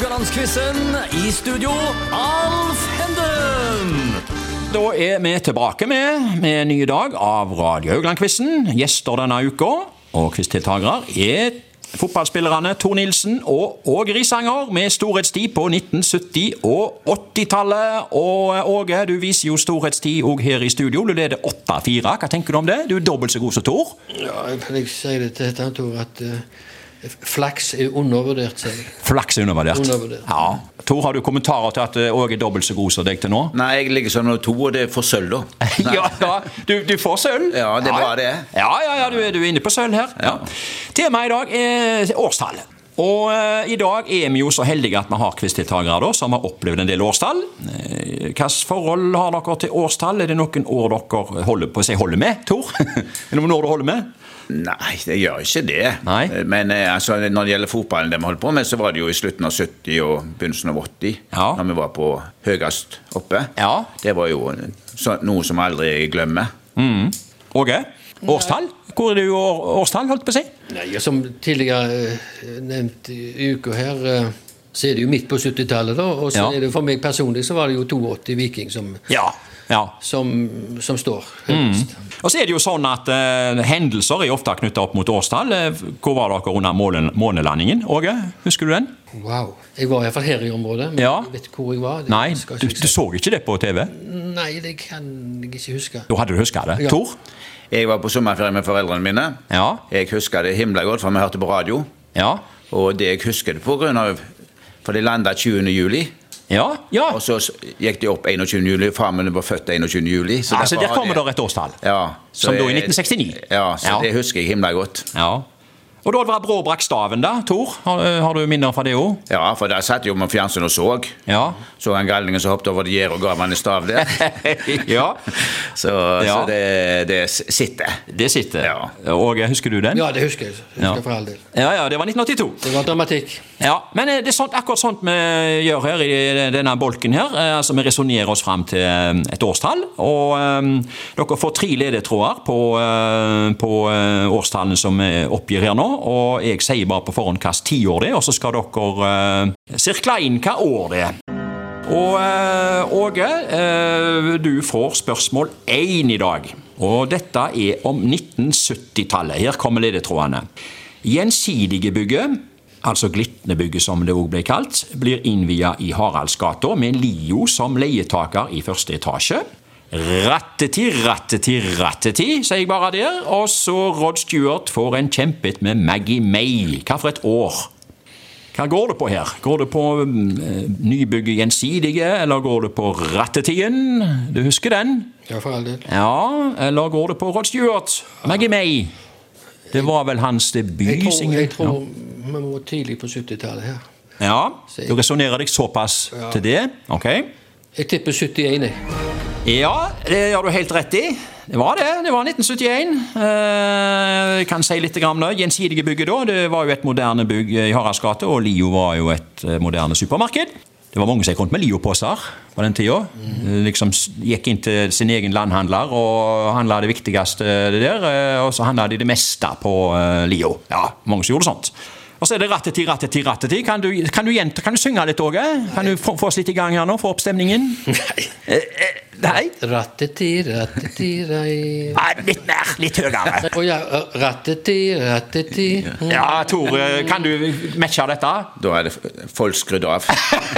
Haugalandsquizen. I studio, Alf Henden. Da er vi tilbake med, med en ny dag av Radio Haugland-quizen. Gjester denne uka og quiztiltakere er fotballspillerne Tor Nilsen og Åge Risanger med storhetstid på 1970- og 80-tallet. Og Åge, du viser jo storhetstid òg her i studio. Du leder 8-4. Hva tenker du om det? Du er dobbelt så god som Tor. Ja, jeg kan ikke si det til dette, Tor, at eh, flaks er undervurdert, sier jeg. Flaks er undervurdert. Undervurdert. Ja. Tor, har du kommentarer til at eh, Åge er dobbelt så god som deg til nå? Nei, jeg ligger som nummer to, og det er for sølv, da. ja, ja. Du, du får sølv. Ja, det er bra, det. Ja, ja, ja, du, er- du er inne på sølv her. Ja. Temaet i dag er årstall. Og eh, i dag er vi jo så heldige at vi har quizdeltakere som har opplevd en del årstall. Eh, Hvilket forhold har dere til årstall? Er det noen år dere holder på holder med, Tor? er det noen år du holder med? Nei, det gjør ikke det. Nei. Men eh, altså, når det gjelder fotballen, de holdt på med, så var det jo i slutten av 70 og begynnelsen av 80, Ja. når vi var på høyest oppe. Ja. Det var jo så, noe som aldri glemmer. Åge? Årstall? Hvor er det år, årstall, holdt på å si? Nei, Som tidligere eh, nevnt i uka her, eh, så er det jo midt på 70-tallet, da. Og så Ja. er det for meg personlig så var det jo 82 Viking som, Ja. ja. som, som står høyest. Og så er det jo sånn at eh, Hendelser er ofte knytta opp mot årstall. Eh, Hvor var dere under målen, månelandingen? Åge, husker du den? Wow. Jeg var iallfall her i området, men Ja. jeg vet hvor jeg var. Det Nei, du, du så ikke det på TV? Nei, det kan jeg ikke huske. Da hadde du huska det. Ja. Tor? Jeg var på sommerferie med foreldrene mine. Ja. Jeg husker det himla godt, for vi hørte på radio. Ja. Og det jeg husker det på grunn av For de landa 20. juli. Ja. ja. Og så gikk de opp 21. juli. Far min var født 21. juli. Så altså, Der kommer det- et årstall. Ja, Som da i 1969. Ja, så Ja. det husker jeg himla godt. Ja. Og da var Brå brakk staven, da. Tor, har, har du minner fra det òg? Ja, for der satt jo med fjernsyn og så. Ja. Så han galningen som hoppet over det gjerdet og ga han en stav der. ja. Så, Ja. så det, det sitter. Det sitter. Ja. Åge, husker du den? Ja, det husker jeg. husker Ja. for all del. ja, ja, det var 1982. Det var dramatikk. Ja, men eh, det er sånt, akkurat sånt vi gjør her i denne bolken her. Eh, Altså, Vi resonnerer oss fram til eh, et årstall. Og um, dere får tre ledetråder på, uh, på eh, årstallene som vi oppgir her nå. Og jeg sier bare på forhånd hvilket tiår det er, og så skal dere eh, sirkle inn hva år det er. Og eh, Åge, eh, du får spørsmål én i dag. Og dette er om 1970-tallet. Her kommer ledetrådene. Gjensidige bygget, altså Glitnebygget som det også ble kalt, blir innvia i Haraldsgata med Lio som leietaker i første etasje. Ratteti, ratteti, ratteti, sier jeg bare der. Og så Rod Stewart får en kjempet med Maggie May. Hva for et år? Hva går det på her? Går det på mm, nybygget Gjensidige, eller går det på Rattetien? Du husker den? Ja, for all del. Ja, eller går det på Rod Stewart? Maggie May. Det var vel hans Jeg debut? tror, jeg tror vi må tidlig på 70-tallet her. Ja, du resonnerer deg såpass til det? Ok. Jeg tipper 71. jeg. Ja, det gjør du helt rett i. Det var det. Det var 1971. Eh, Jeg kan si litt om det. Gjensidige bygget da, det var jo et moderne bygg i Haraldsgate, og Lio var jo et eh, moderne supermarked. Det var mange som rundt med Lio-poser på den tida. Eh, Liksom gikk inn til sin egen landhandler og handla det viktigste det der, og så handla de det meste på Lio. Ja, mange som gjorde sånt. Og så er det ratteti, ratteti, ratteti. Kan du, kan du, gjenta- kan du synge litt, òg? Kan du få, få oss litt i gang her nå? Få opp stemningen? Nei. Eh, eh, Nei? Ratteti, ratteti, rai. Nei, litt mer. Litt høyere. Å ja, ratteti, ratteti. Ja, Tor, eh, kan du matche dette? Da er det folk skrudd av.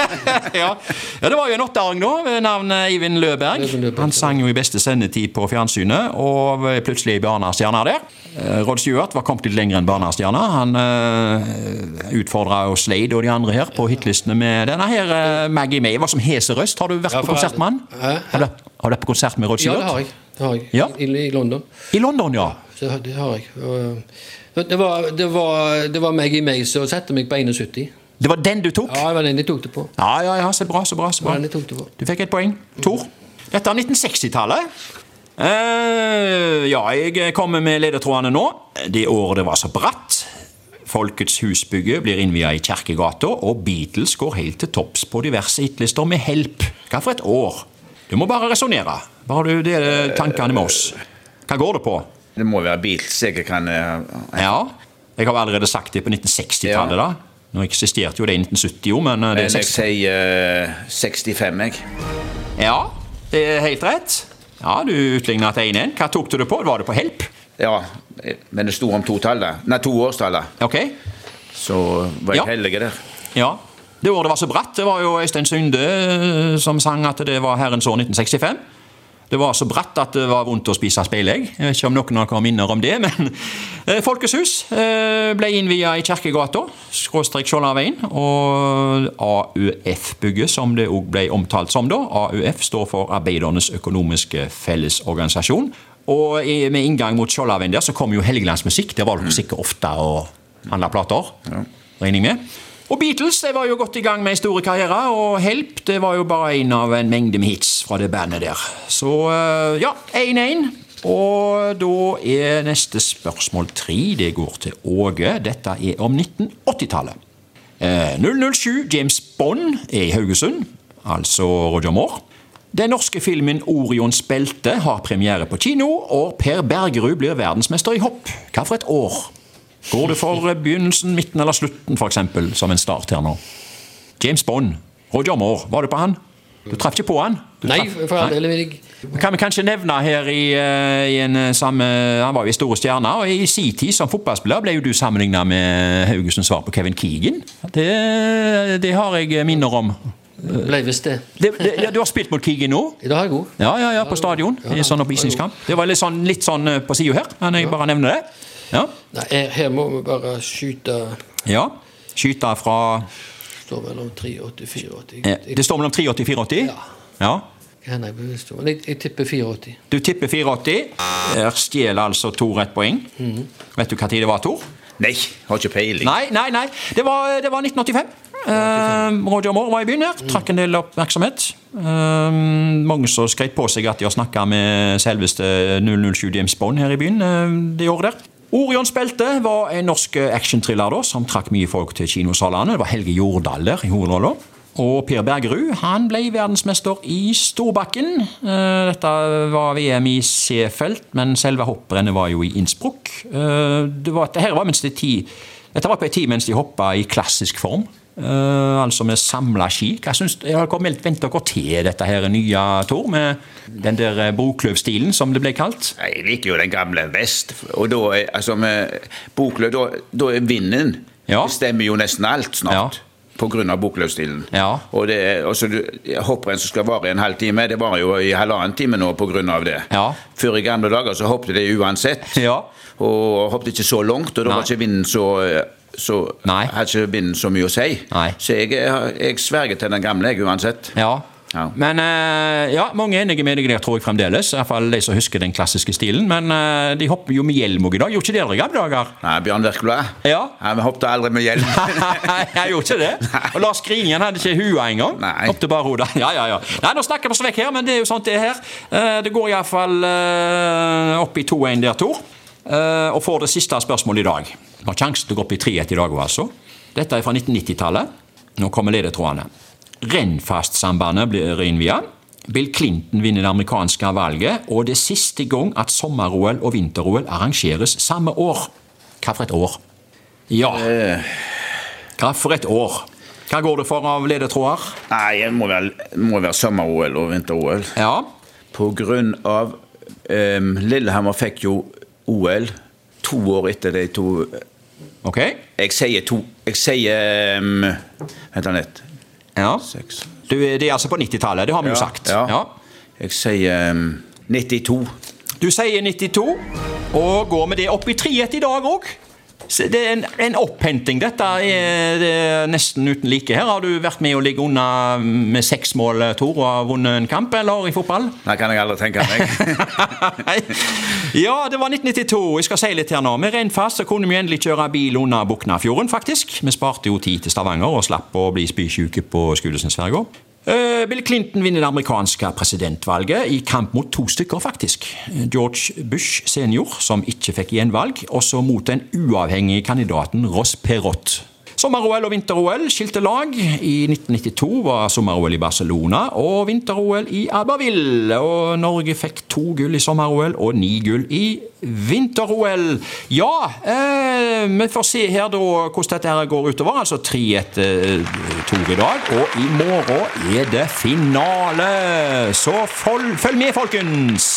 ja. ja, det var jo en åtteåring da, ved navn Eivind Løberg. Han sang jo i beste sendetid på fjernsynet, og plutselig er barnestjerne der. Eh, Rod Stewart var kommet litt lenger enn barnestjerne. Han uh, utfordra Slade og de andre her på hitlistene med denne her eh, Maggie May. Var som heserøst. Har du vært Ja, på konsert med han? Har du, har du vært på konsert med Rod Ja, det har jeg. Det har jeg. Ja. I, I London. I London, ja. ja det har jeg. Det var, det var, det var Maggie May som satte meg på 71. Det var den du tok? Ja, det var den jeg tok det på. Ja, ja, ja, så bra, så bra. så bra. den jeg tok det på. Du fikk et poeng. Tor? Dette er 1960-tallet. Uh, ja, jeg kommer med ledetrådene nå. Det året det var så bratt. Folkets husbygge blir innvia i Kjerkegata, og Beatles går helt til topps på diverse hitlister med Help. Hva for et år? Du må bare resonnere. Bare du deler tankene med oss. Hva går det på? Det må være Beatles jeg kan eh, Ja, jeg har allerede sagt det på 1960-tallet, da. Nå eksisterte jo det i 1970, jo, men eh, det Men jeg sier eh, 65, jeg. Ja, det er helt rett. Ja, Du utligna til 1-1. Hva tok du det på? Var det på help? Ja, men det sto om to tall. Nei, to årstall, da. Ok. Så var jeg Ja. heldig der. Ja. Det året det var så bratt, det var jo Øystein Sunde eh, som sang at det var herrens år 1965. Det var så bratt at det var vondt å spise speilegg. Jeg vet ikke om noen av dere har minner om det, men eh, Folkets hus eh, ble innvia i Kjerkegata, skråstrek Skjoldaveien, og AUF-bygget, som det òg ble omtalt som da. AUF står for Arbeidernes økonomiske fellesorganisasjon. Og i, med inngang mot Skjoldhavveien der så kom jo Helgelandsmusikk. Der var dere sikkert ofte og handla plater, regner jeg med. Og Beatles det var jo godt i gang med en stor karriere, og Help det var jo bare en av en mengde med hits fra det bandet der. Så eh, ja, 1-1. Og da er neste spørsmål tre. Det går til Åge. Dette er om 1980-tallet. Eh, 007 James Bond er i Haugesund, altså Roger Moore. Den norske filmen Orions belte har premiere på kino, og Per Bergerud blir verdensmester i hopp. Hva for et år? Går det for begynnelsen, midten eller slutten, f.eks., som en start her nå? James Bond. Roger Moore. Var du på han? Du traff ikke på han? Du Nei, for all del. Det jeg- Kan vi kanskje nevne her i, eh, i en eh, samme Han var jo i store stjerner, og i sin tid som fotballspiller ble jo du sammenligna med Haugesunds svar på Kevin Keegan. Det, det har jeg minner om. Ble visst det. Det, det, ja, du har spilt mot Keegan nå? Det er jeg òg. Ja, ja, ja, på stadion. I sånn oppvisningskamp. Det var litt sånn, litt sånn eh, på sida her, men jeg bare nevner det. Ja. Nei, her, her må vi bare skyte ja. Skyte fra Står mellom 83 84. eh, Det står mellom 83 og 84? Ja. ja. Kan jeg bevisst om? Jeg, jeg tipper 84. Du tipper 84. Her stjeler altså Tor et poeng. Vet du hva tid det var, Tor? Nei, har ikke peiling. Nei, nei, nei. Det var, det var 1985. Eh, Roger Moore var i byen her. Trakk en del oppmerksomhet. Eh, mange som skreit på seg at de har snakka med selveste 007 James Bond her i byen eh, det året der. Orions belte var en norsk actionthriller som trakk mye folk til kinosalene. Det var Helge Jordal der i hovedrolla. Og Per Bergerud han ble verdensmester i storbakken. Dette var VM i Seefeld, men selve hopprennet var jo i Innsbruck. Det var, dette var mens de ti, dette var på en tid mens de hoppa i klassisk form. Eh, altså med samla skik. Jeg, syns du? Har kommet meldt vent dere til dette her nye, Tor? Med den der eh, Brokløv-stilen, som det ble kalt? Jeg liker jo den gamle vest. Og da er, altså med Bokløv, da, da er vinden Ja. bestemmer jo nesten alt snart. Ja. Av Bokløv-stilen. Ja. Og det, er- altså, hopprenn som skal vare i en halvtime, det varer jo i halvannen time nå på grunn av det. Ja. Før i gamle dager så hoppet det uansett. Ja. Og hoppet ikke så langt, og da Nei. var ikke vinden så så Nei. har ikke vinden så mye å si. Nei. Så jeg, jeg sverger til den gamle, jeg, uansett. Ja. Ja. Men eh, ja, mange er enige med deg der, tror jeg fremdeles. I hvert fall de som husker den klassiske stilen. Men eh, de hopper jo med hjelm òg i dag. Gjorde ikke dere i gamle dager? Nei, Bjørn Werkblad? Ja. vi hoppet aldri med hjelm. jeg gjorde ikke det. Og Lars Grinjen hadde ikke hua engang. Nei. Hoppet bare hodet. Ja, ja, ja. Nei, Nå snakker vi oss vekk her, men det er jo sånt det er her. Eh, Det går iallfall opp i 2-1 der, Tor. Og får det siste spørsmålet i dag. Har sjansen til å gå opp i 3-1 i dag òg, altså. Dette er fra 1990-tallet. Nå kommer ledetrådene. Rennfast-sambandet blir innvia. Bill Clinton vinner det amerikanske valget, og det er siste gang at sommer-OL og vinter-OL arrangeres samme år. Hva for et år? Ja. Hva for et år? Hva går det for av ledetråder? Nei, det må være, være sommer-OL og vinter-OL. Ja. På grunn av um, Lillehammer fikk jo OL to år etter de to Ok. Jeg sier to Jeg sier um, Vent litt. Ja. Du, det er altså på 90-tallet, det har vi jo sagt. Ja. Jeg sier um, 92. Du sier 92, og går med det opp i 3-1 i dag òg. Det er en, en opphenting. Dette er, det er nesten uten like her. Har du vært med å ligge unna med seks mål, Tor, og har vunnet en kamp, eller i fotball? Det kan jeg aldri tenke meg. Ja, det var 1992. Jeg skal si litt her nå. Med Rennfast så kunne vi endelig kjøre bil unna Buknafjorden, faktisk. Vi sparte jo tid til Stavanger og slapp å bli spysjuke på Skulesensverga. Eh, Bill Clinton vinner det amerikanske presidentvalget i kamp mot to stykker, faktisk. George Bush senior, som ikke fikk gjenvalg, og så mot den uavhengige kandidaten Ross Perot. Sommer-OL og vinter-OL skilte lag. I 1992 var sommer-OL i Barcelona og vinter-OL i Aberville. Og Norge fikk to gull i sommer-OL og ni gull i vinter-OL. Ja, eh, vi får se her da hvordan dette her går utover. Altså tre etter to i dag, og i morgen er det finale. Så følg med, folkens!